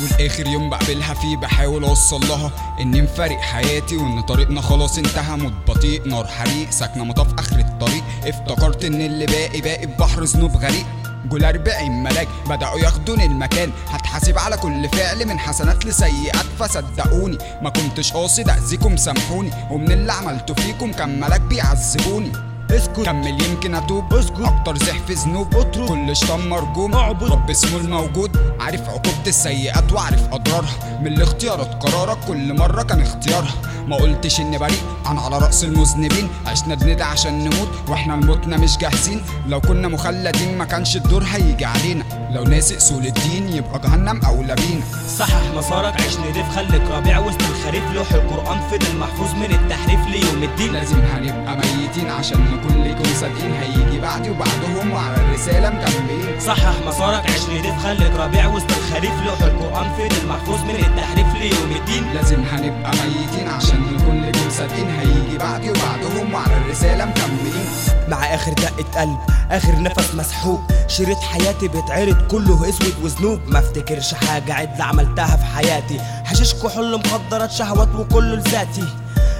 والاخر يوم بقابلها فيه بحاول أوصل لها إني مفارق حياتي وإن طريقنا خلاص انتهى. موت بطيء نار حريق ساكنة مطاف آخر الطريق. افتكرت إن اللي باقي باقي ببحر ذنوب غريق. جول أربعين ملاك بدأوا ياخدوني المكان. هتحاسب على كل فعل من حسنات لسيئات فصدقوني. ما كنتش قاصد أذيكم سامحوني. ومن اللي عملته فيكم كان ملاك بيعذبوني. اسكت. كمل يمكن أتوب. اسكت. أكتر زحف ذنوب. اطرد. كل شيطان مرجوم. اعبد. رب اسمه الموجود. عارف عقوبة السيئات وعارف أضرارها. من الاختيارات قرارك. كل مرة كان اختيارها. ما قلتش إني بريء. أنا على رأس المذنبين. عشنا بندعي عشان نموت. وإحنا لموتنا مش جاهزين. لو كنا مخلدين ما كانش الدور هيجي علينا. لو ناسي اصول الدين يبقى جهنم أولى بينا. صحح مسارك. عيش نضيف خليك ربيع وسط الخريف. لوح القرآن فضل محفوظ من التحريف ليوم الدين. لازم هنبقى ميتين عشان نكون ليكم صادقين هيجي بعدي وبعدهم وعلى الرسالة مكملين. صحح مسارك عيش نضيف خليك ربيع وسط الخريف لوح القرآن فضل محفوظ من التحريف ليوم الدين. لازم هنبقى ميتين عشان نكون لكم صادقين هيجي بعدي وبعدهم وعلى الرسالة مكملين. مع آخر دقة قلب آخر نفس مسحوب شريط حياتي بيتعرض كله أسود وذنوب. ما افتكرش حاجة عدلة عملتها في حياتي. حشيش كحول مخدرات شهوات وكله لذاتي.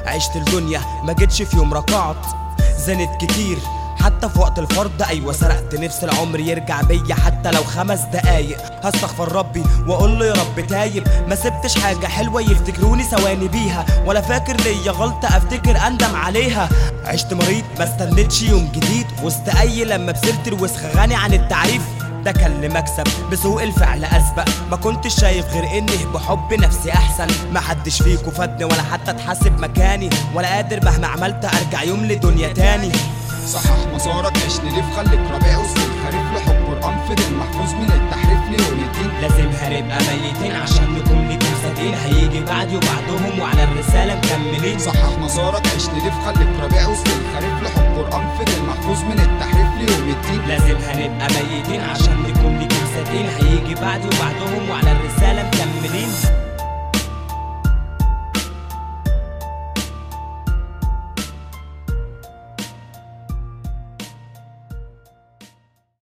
عشت الدنيا ما جيتش في يوم ركعت زنت كتير. حتى في وقت الفرض أيوه سرقت نفس العمر يرجع بيا حتى لو خمس دقايق. هستغفر ربي وأقول له يا رب تايب. ما سبتش حاجة حلوة يفتكروني ثواني بيها. ولا فاكر ليا غلطة أفتكر أندم عليها. عشت مريض ما استنيتش يوم جديد. وسط أي لما بسيرة الوسخ غني عن التعريف. ده كان لمكسب بسوء الفعل أسبق. ما كنتش شايف غير إني بحب نفسي أحسن. ما حدش فيكو فادني ولا حتى اتحاسب مكاني. ولا قادر مهما عملت أرجع يوم لدنيا تاني. صحح مسارك عيش نلف. خليك ربيع وسط الخريف لحب قرآن فضل محفوظ من التحريف ليوم الدين لازم هنبقى ميتين عشان نكون صادقين هيجي بعدي وبعدهم وعلى الرسالة مكملين. صحح مسارك عيش نلف خليك ربيع وسط الخريف. لحب قرآن فضل محفوظ من التحريف ليوم الدين. لازم هنبقى ميتين عشان نكون صادقين هيجي بعدي وبعدهم وعلى الرسالة